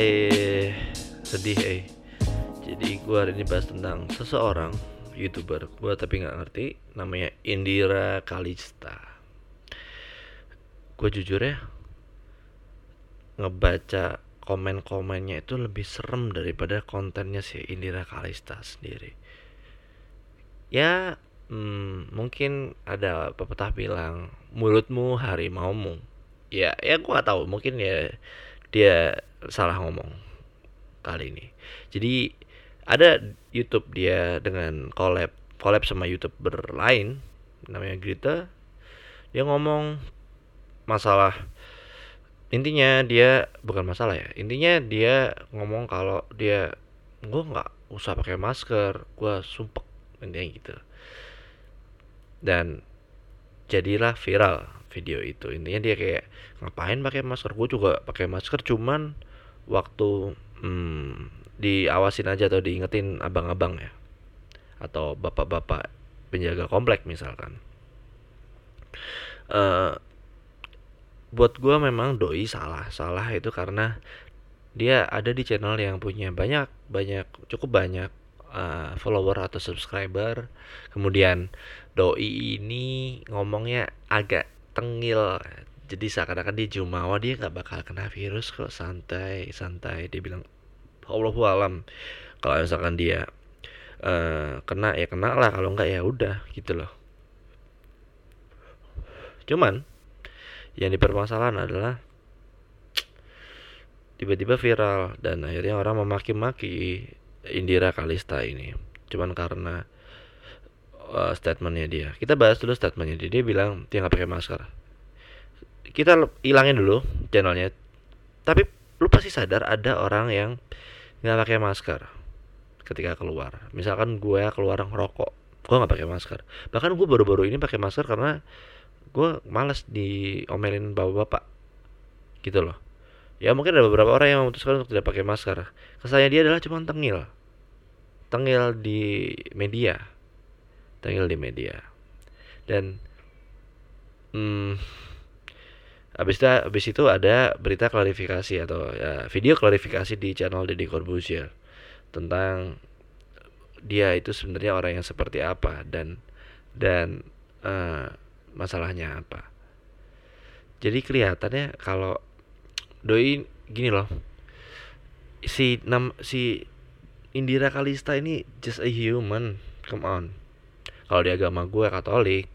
Eh, sedih eh. Jadi gue hari ini bahas tentang seseorang youtuber gue tapi nggak ngerti namanya Indira Kalista. Gue jujur ya ngebaca komen-komennya itu lebih serem daripada kontennya si Indira Kalista sendiri. Ya hmm, mungkin ada pepatah bilang mulutmu harimaumu. Ya ya gue tahu mungkin ya dia salah ngomong kali ini. Jadi ada YouTube dia dengan collab collab sama YouTuber lain namanya Grita. Dia ngomong masalah intinya dia bukan masalah ya. Intinya dia ngomong kalau dia gue nggak usah pakai masker, gue sumpek intinya gitu. Dan jadilah viral video itu. Intinya dia kayak ngapain pakai masker? Gue juga pakai masker cuman waktu hmm, diawasin aja atau diingetin abang-abang ya atau bapak-bapak penjaga komplek misalkan. Uh, buat gue memang doi salah. Salah itu karena dia ada di channel yang punya banyak banyak cukup banyak uh, follower atau subscriber. Kemudian doi ini ngomongnya agak tengil. Jadi seakan-akan dia jumawa dia nggak bakal kena virus kok. Santai santai. Dia bilang Allahu alam. Kalau misalkan dia uh, kena ya kena lah. Kalau nggak ya udah gitu loh. Cuman yang dipermasalahan adalah tiba-tiba viral dan akhirnya orang memaki-maki Indira Kalista ini. Cuman karena uh, statementnya dia. Kita bahas dulu statementnya dia. Dia bilang dia nggak pakai masker. Kita hilangin dulu channelnya. Tapi lu pasti sadar ada orang yang nggak pakai masker ketika keluar. Misalkan gue keluar ngerokok gue nggak pakai masker. Bahkan gue baru-baru ini pakai masker karena gue males diomelin bapak-bapak. Gitu loh. Ya mungkin ada beberapa orang yang memutuskan untuk tidak pakai masker. Kesannya dia adalah cuma tengil. Tengil di media tengil di media. Dan hmm, habis itu habis itu ada berita klarifikasi atau ya, video klarifikasi di channel Deddy Corbuzier tentang dia itu sebenarnya orang yang seperti apa dan dan uh, masalahnya apa. Jadi kelihatannya kalau doi gini loh si nam si Indira Kalista ini just a human come on kalau di agama gue Katolik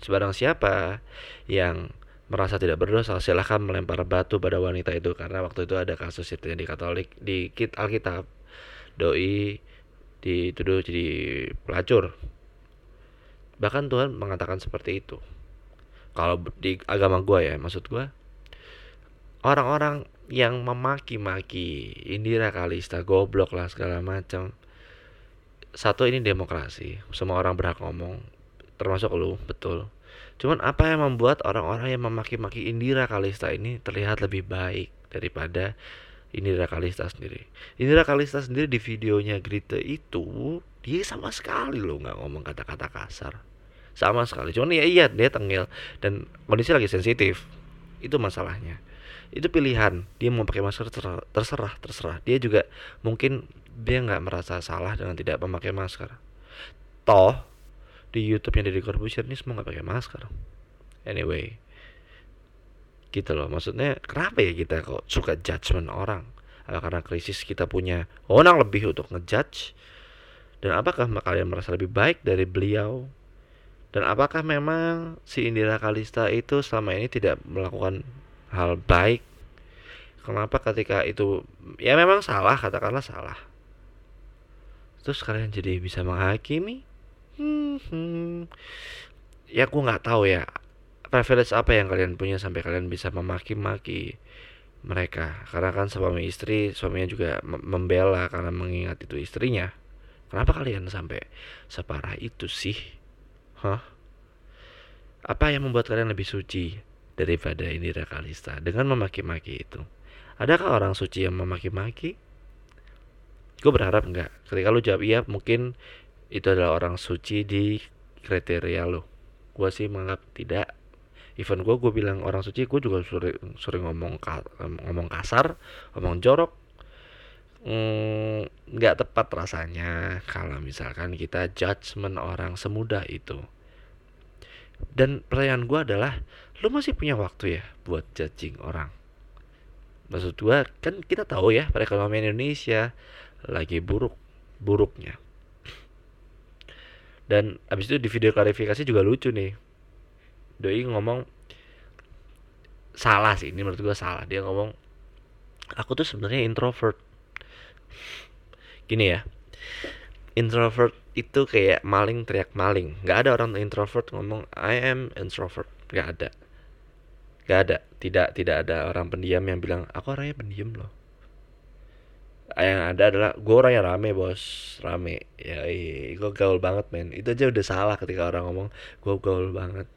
sebarang siapa yang merasa tidak berdosa silahkan melempar batu pada wanita itu. Karena waktu itu ada kasus itu di Katolik di kit Alkitab. Doi dituduh jadi pelacur. Bahkan Tuhan mengatakan seperti itu. Kalau di agama gue ya maksud gue orang-orang yang memaki-maki Indira Kalista goblok lah segala macam satu ini demokrasi semua orang berhak ngomong termasuk lu betul Cuman apa yang membuat orang-orang yang memaki-maki Indira Kalista ini terlihat lebih baik daripada Indira Kalista sendiri. Indira Kalista sendiri di videonya Grita itu dia sama sekali loh nggak ngomong kata-kata kasar. Sama sekali. Cuman ya iya dia tengil dan kondisi lagi sensitif. Itu masalahnya. Itu pilihan. Dia mau pakai masker terserah, terserah. Dia juga mungkin dia nggak merasa salah dengan tidak memakai masker. Toh di YouTube yang dari Corbusier ini semua nggak pakai masker anyway gitu loh maksudnya kenapa ya kita kok suka judgement orang karena krisis kita punya orang lebih untuk ngejudge dan apakah kalian merasa lebih baik dari beliau dan apakah memang si Indira Kalista itu selama ini tidak melakukan hal baik. Kenapa ketika itu ya memang salah katakanlah salah. Terus kalian jadi bisa menghakimi? Hmm, ya aku nggak tahu ya. Privilege apa yang kalian punya sampai kalian bisa memaki-maki mereka? Karena kan suami istri suaminya juga membela karena mengingat itu istrinya. Kenapa kalian sampai separah itu sih? Hah? Apa yang membuat kalian lebih suci daripada Indira Kalista dengan memaki-maki itu. Adakah orang suci yang memaki-maki? Gue berharap enggak. Ketika lu jawab iya mungkin itu adalah orang suci di kriteria lo gue sih menganggap tidak. Even gue gue bilang orang suci gue juga sering sering ngomong ngomong kasar ngomong jorok. Mm, nggak mm, tepat rasanya kalau misalkan kita judgement orang semudah itu. Dan pertanyaan gue adalah lu masih punya waktu ya buat judging orang? Maksud gue kan kita tahu ya perekonomian Indonesia lagi buruk buruknya. Dan abis itu di video klarifikasi juga lucu nih. Doi ngomong salah sih ini menurut gue salah. Dia ngomong aku tuh sebenarnya introvert. Gini ya introvert itu kayak maling teriak maling nggak ada orang introvert ngomong I am introvert. Nggak ada nggak ada tidak tidak ada orang pendiam yang bilang aku orangnya pendiam loh. Yang ada adalah gue orang yang rame bos. Rame. Ya gue gaul banget men. Itu aja udah salah ketika orang ngomong gue gaul banget.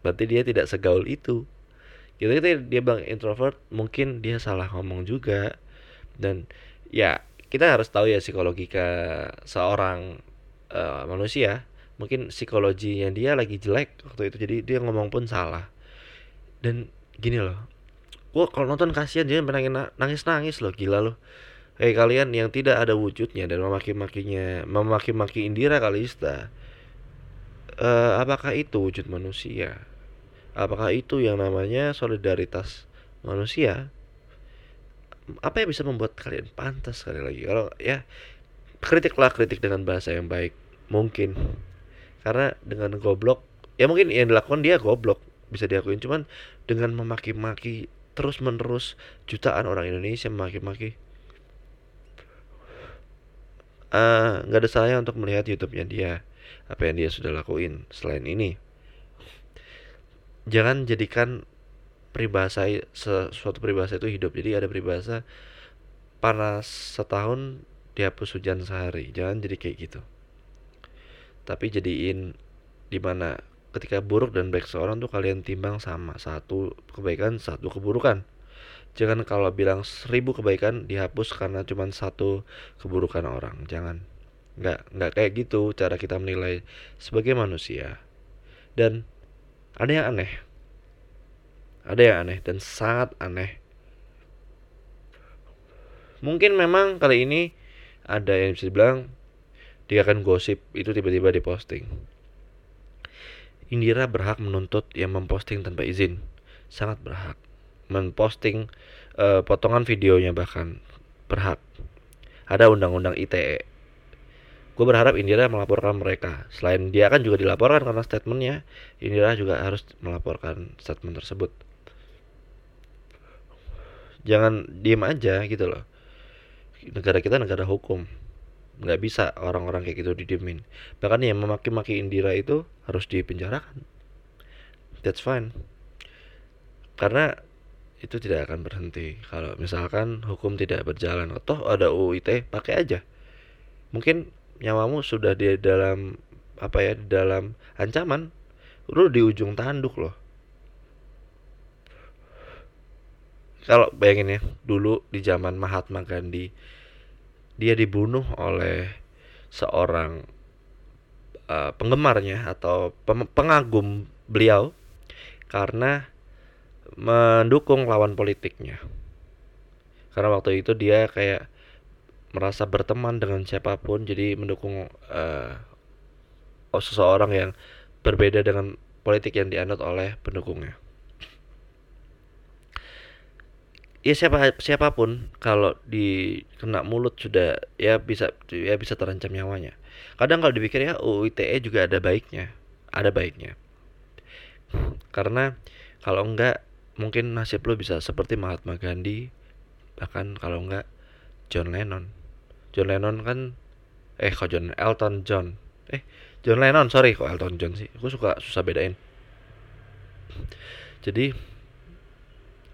Berarti dia tidak segaul itu. Gitu gitu dia bilang introvert mungkin dia salah ngomong juga. Dan ya kita harus tahu ya psikologika seorang uh, manusia. Mungkin psikologinya dia lagi jelek waktu itu jadi dia ngomong pun salah dan gini loh gue kalau nonton kasihan dia nangis nangis loh gila loh Hei kalian yang tidak ada wujudnya dan memaki-makinya, memaki-maki Indira Kalista, uh, apakah itu wujud manusia? Apakah itu yang namanya solidaritas manusia? Apa yang bisa membuat kalian pantas sekali lagi? Kalau ya kritiklah kritik dengan bahasa yang baik, mungkin. Karena dengan goblok, ya mungkin yang dilakukan dia goblok bisa diakuin, cuman dengan memaki-maki terus menerus jutaan orang Indonesia memaki-maki Eh, nggak uh, ada saya untuk melihat YouTube-nya dia apa yang dia sudah lakuin selain ini. Jangan jadikan peribahasa sesuatu peribahasa itu hidup. Jadi ada peribahasa panas setahun dihapus hujan sehari. Jangan jadi kayak gitu. Tapi jadiin di mana ketika buruk dan baik seorang tuh kalian timbang sama satu kebaikan satu keburukan Jangan kalau bilang seribu kebaikan dihapus karena cuma satu keburukan orang. Jangan. Nggak, nggak kayak gitu cara kita menilai sebagai manusia. Dan ada yang aneh. Ada yang aneh dan sangat aneh. Mungkin memang kali ini ada yang bisa dibilang dia akan gosip itu tiba-tiba diposting. Indira berhak menuntut yang memposting tanpa izin. Sangat berhak. Memposting uh, potongan videonya bahkan. Berhak. Ada undang-undang ITE gue berharap Indira melaporkan mereka. Selain dia kan juga dilaporkan karena statementnya Indira juga harus melaporkan statement tersebut. Jangan diem aja gitu loh. Negara kita negara hukum nggak bisa orang-orang kayak gitu didiemin. Bahkan yang memaki-maki Indira itu harus dipenjarakan. That's fine. Karena itu tidak akan berhenti. Kalau misalkan hukum tidak berjalan toh ada UIT pakai aja. Mungkin nyawamu sudah di dalam apa ya di dalam ancaman lu di ujung tanduk loh. Kalau bayangin ya dulu di zaman Mahatma Gandhi dia dibunuh oleh seorang uh, penggemarnya atau pengagum beliau karena mendukung lawan politiknya. Karena waktu itu dia kayak merasa berteman dengan siapa pun jadi mendukung uh, seseorang yang berbeda dengan politik yang dianut oleh pendukungnya ya siapa siapa pun kalau dikena mulut sudah ya bisa ya bisa terancam nyawanya. Kadang kalau dipikir ya UITE juga ada baiknya ada baiknya. Karena kalau enggak mungkin nasib lo bisa seperti Mahatma Gandhi bahkan kalau enggak John Lennon. John Lennon kan eh kok John Elton John. Eh John Lennon sorry kok Elton John sih? Aku suka susah bedain. Jadi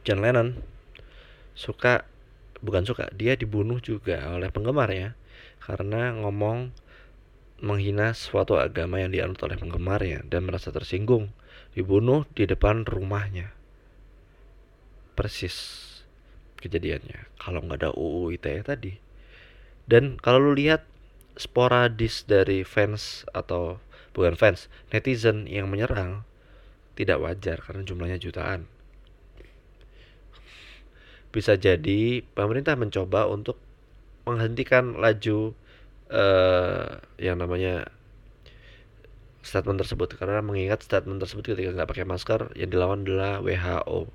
John Lennon suka bukan suka dia dibunuh juga oleh penggemarnya karena ngomong menghina suatu agama yang dianut oleh penggemarnya dan merasa tersinggung dibunuh di depan rumahnya. Persis kejadiannya kalau nggak ada UU ITE tadi. Dan kalau lu lihat sporadis dari fans atau bukan fans netizen yang menyerang tidak wajar karena jumlahnya jutaan. Bisa jadi pemerintah mencoba untuk menghentikan laju uh, yang namanya statement tersebut. Karena mengingat statement tersebut ketika nggak pakai masker yang dilawan adalah WHO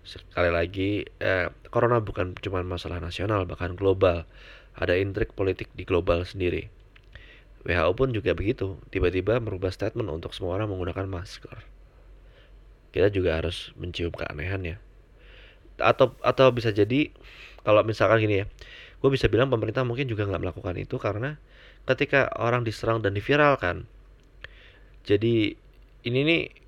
sekali lagi eh, corona bukan cuma masalah nasional bahkan global. Ada intrik politik di global sendiri. WHO pun juga begitu. Tiba-tiba merubah statement untuk semua orang menggunakan masker. Kita juga harus mencium keanehan ya atau atau bisa jadi kalau misalkan gini ya gue bisa bilang pemerintah mungkin juga nggak melakukan itu karena ketika orang diserang dan diviralkan jadi ini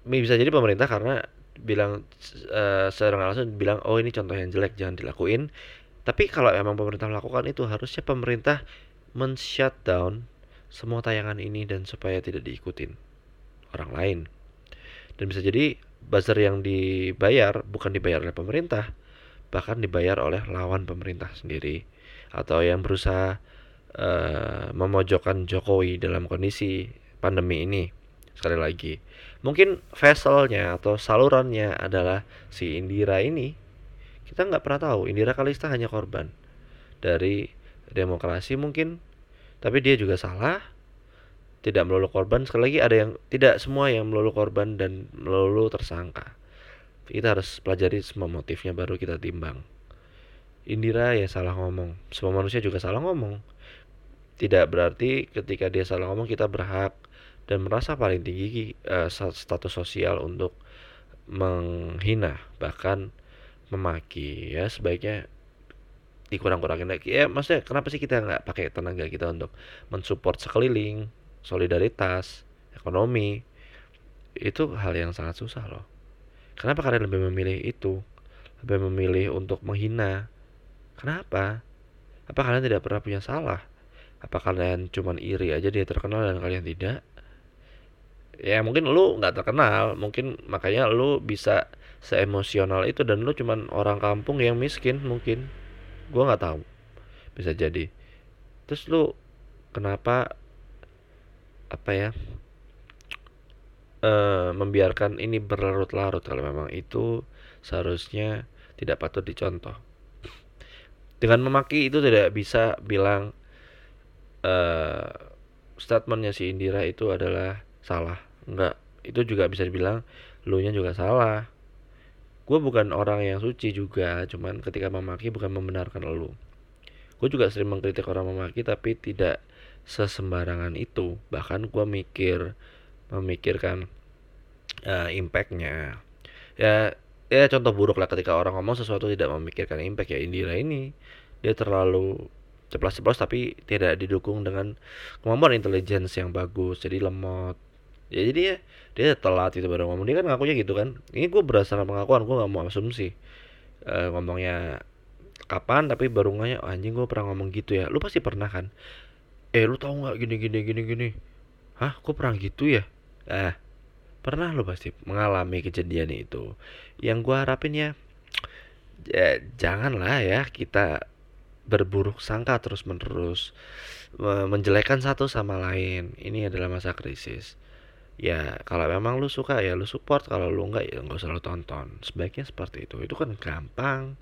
nih bisa jadi pemerintah karena bilang uh, secara langsung bilang oh ini contoh yang jelek jangan dilakuin. Tapi kalau emang pemerintah melakukan itu harusnya pemerintah men-shutdown semua tayangan ini dan supaya tidak diikutin orang lain. Dan bisa jadi buzzer yang dibayar bukan dibayar oleh pemerintah bahkan dibayar oleh lawan pemerintah sendiri atau yang berusaha uh, memojokkan Jokowi dalam kondisi pandemi ini. Sekali lagi mungkin vesselnya atau salurannya adalah si Indira ini. Kita nggak pernah tahu Indira Kalista hanya korban dari demokrasi mungkin tapi dia juga salah tidak melulu korban. Sekali lagi ada yang tidak semua yang melulu korban dan melulu tersangka kita harus pelajari semua motifnya baru kita timbang. Indira ya salah ngomong. Semua manusia juga salah ngomong. Tidak berarti ketika dia salah ngomong kita berhak dan merasa paling tinggi uh, status sosial untuk menghina bahkan memaki. Ya sebaiknya dikurang-kurangin lagi. Ya maksudnya kenapa sih kita nggak pakai tenaga kita untuk mensupport sekeliling solidaritas ekonomi? Itu hal yang sangat susah loh kenapa kalian lebih memilih itu? Lebih memilih untuk menghina? Kenapa? Apa kalian tidak pernah punya salah? Apa kalian cuman iri aja dia terkenal dan kalian tidak? Ya mungkin lu nggak terkenal. Mungkin makanya lu bisa seemosional itu dan lu cuman orang kampung yang miskin mungkin. Gua nggak tahu. Bisa jadi. Terus lu kenapa apa ya e, membiarkan ini berlarut-larut kalau memang itu seharusnya tidak patut dicontoh. Dengan memaki itu tidak bisa bilang e, statementnya si Indira itu adalah salah. Enggak itu juga bisa dibilang lu nya juga salah. Gue bukan orang yang suci juga cuman ketika memaki bukan membenarkan lu. Gue juga sering mengkritik orang memaki tapi tidak sesembarangan itu. Bahkan gue mikir memikirkan uh, impactnya. Ya ya contoh buruk lah ketika orang ngomong sesuatu tidak memikirkan impact. Ya Indira ini dia terlalu ceplas-ceplos tapi tidak didukung dengan kemampuan intelligence yang bagus jadi lemot. Ya jadi ya dia telat itu baru ngomong. Dia kan ngakunya gitu kan. Ini gue berdasarkan pengakuan gue nggak mau asumsi uh, ngomongnya kapan tapi baru nganya oh, anjing gue pernah ngomong gitu ya? Lu pasti pernah kan? Eh lu tahu nggak gini gini gini gini? Hah gue pernah gitu ya ah pernah lu pasti mengalami kejadian itu. Yang gue harapin ya ya janganlah ya kita berburuk sangka terus menerus menjelekan satu sama lain. Ini adalah masa krisis. Ya kalau memang lu suka ya lu support. Kalau lu enggak ya nggak usah lu tonton. Sebaiknya seperti itu. Itu kan gampang.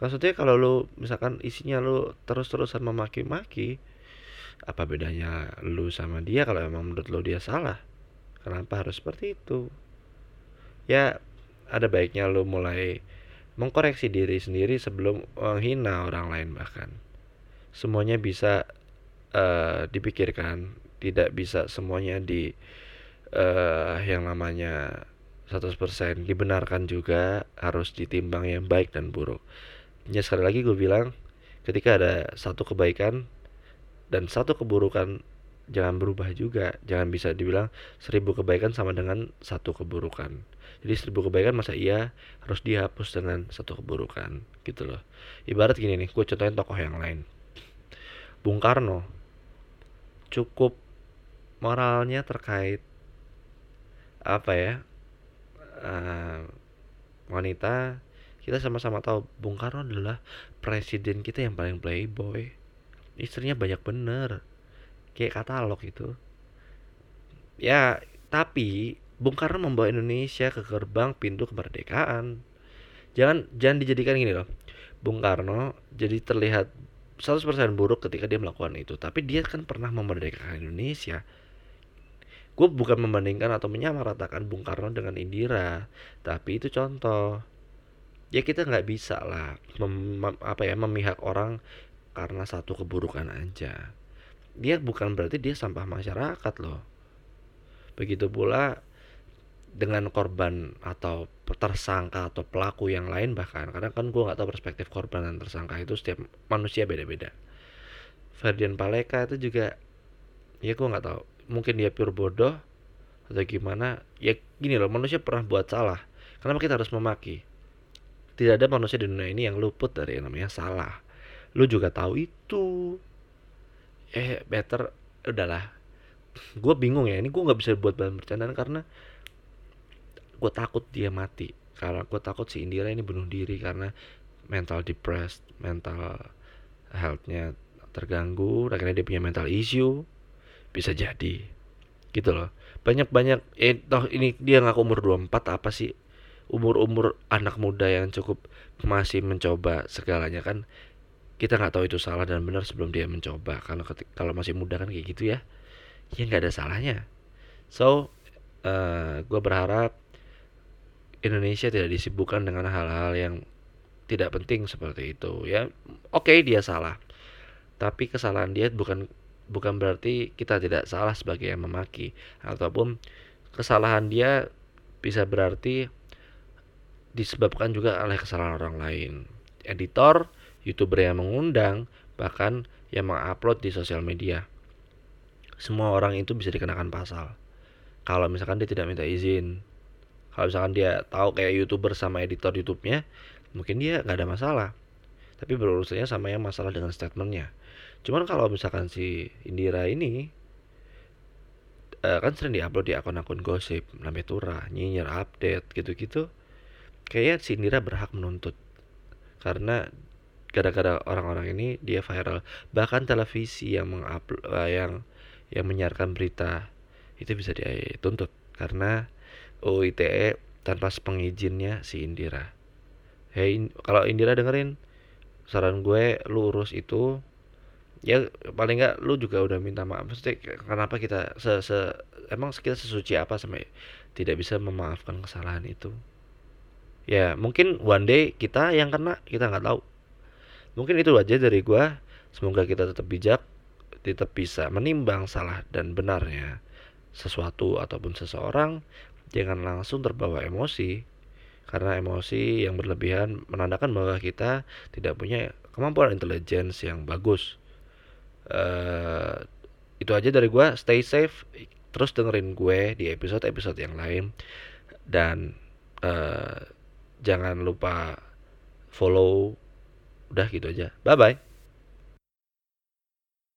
Maksudnya kalau lu misalkan isinya lu terus-terusan memaki-maki apa bedanya lu sama dia kalau memang menurut lu dia salah kenapa harus seperti itu ya ada baiknya lu mulai mengkoreksi diri sendiri sebelum menghina orang lain bahkan semuanya bisa uh, dipikirkan tidak bisa semuanya di uh, yang namanya 100% dibenarkan juga harus ditimbang yang baik dan buruk. Ya sekali lagi gue bilang ketika ada satu kebaikan dan satu keburukan jangan berubah juga. Jangan bisa dibilang seribu kebaikan sama dengan satu keburukan. Jadi seribu kebaikan masa iya harus dihapus dengan satu keburukan gitu loh. Ibarat gini nih, gue contohin tokoh yang lain. Bung Karno cukup moralnya terkait apa ya uh, wanita kita sama-sama tahu Bung Karno adalah presiden kita yang paling playboy istrinya banyak bener kayak katalog itu ya tapi Bung Karno membawa Indonesia ke gerbang pintu kemerdekaan. Jangan jangan dijadikan gini loh. Bung Karno jadi terlihat 100% buruk ketika dia melakukan itu. Tapi dia kan pernah memerdekakan Indonesia. Gue bukan membandingkan atau menyamaratakan Bung Karno dengan Indira. Tapi itu contoh. Ya kita nggak bisa lah mem, apa ya memihak orang karena satu keburukan aja dia bukan berarti dia sampah masyarakat loh. Begitu pula dengan korban atau tersangka atau pelaku yang lain bahkan karena kan gue nggak tahu perspektif korban dan tersangka itu setiap manusia beda-beda. Ferdian Paleka itu juga ya gue nggak tahu mungkin dia pure bodoh atau gimana ya gini loh manusia pernah buat salah. Kenapa kita harus memaki? Tidak ada manusia di dunia ini yang luput dari yang namanya salah. Lu juga tahu itu eh better udahlah. Gue bingung ya ini gue nggak bisa buat bahan bercandaan karena gue takut dia mati. Karena gue takut si Indira ini bunuh diri karena mental depressed mental healthnya terganggu akhirnya dia punya mental issue. Bisa jadi. Gitu loh. Banyak banyak eh toh ini dia ngaku umur 24 apa sih? Umur-umur anak muda yang cukup masih mencoba segalanya kan kita nggak tahu itu salah dan benar sebelum dia mencoba. Kalau kalau masih muda kan kayak gitu ya. Ya nggak ada salahnya. So uh, eh, gue berharap Indonesia tidak disibukkan dengan hal-hal yang tidak penting seperti itu ya. Oke okay, dia salah. Tapi kesalahan dia bukan bukan berarti kita tidak salah sebagai yang memaki. Ataupun kesalahan dia bisa berarti disebabkan juga oleh kesalahan orang lain. Editor youtuber yang mengundang bahkan yang mengupload di sosial media. Semua orang itu bisa dikenakan pasal. Kalau misalkan dia tidak minta izin. Kalau misalkan dia tahu kayak youtuber sama editor YouTube-nya mungkin dia nggak ada masalah. Tapi berurusannya sama yang masalah dengan statementnya. Cuman kalau misalkan si Indira ini uh, kan sering diupload di akun-akun gosip namanya turah nyinyir update gitu-gitu kayak si Indira berhak menuntut. Karena gara-gara orang-orang ini dia viral. Bahkan televisi yang mengupload uh, yang yang menyiarkan berita itu bisa dituntut. Karena UITE tanpa pengizinnya si Indira. Hei, kalau Indira dengerin saran gue lu urus itu ya paling nggak lu juga udah minta maaf. Maksudnya kenapa kita se, se emang kita sesuci apa sampai tidak bisa memaafkan kesalahan itu? Ya mungkin one day kita yang kena kita nggak tahu mungkin itu aja dari gue semoga kita tetap bijak tetap bisa menimbang salah dan benarnya sesuatu ataupun seseorang. Jangan langsung terbawa emosi karena emosi yang berlebihan menandakan bahwa kita tidak punya kemampuan intelligence yang bagus. Uh, itu aja dari gue stay safe. Terus dengerin gue di episode-episode yang lain. Dan uh, jangan lupa follow udah gitu aja. Bye bye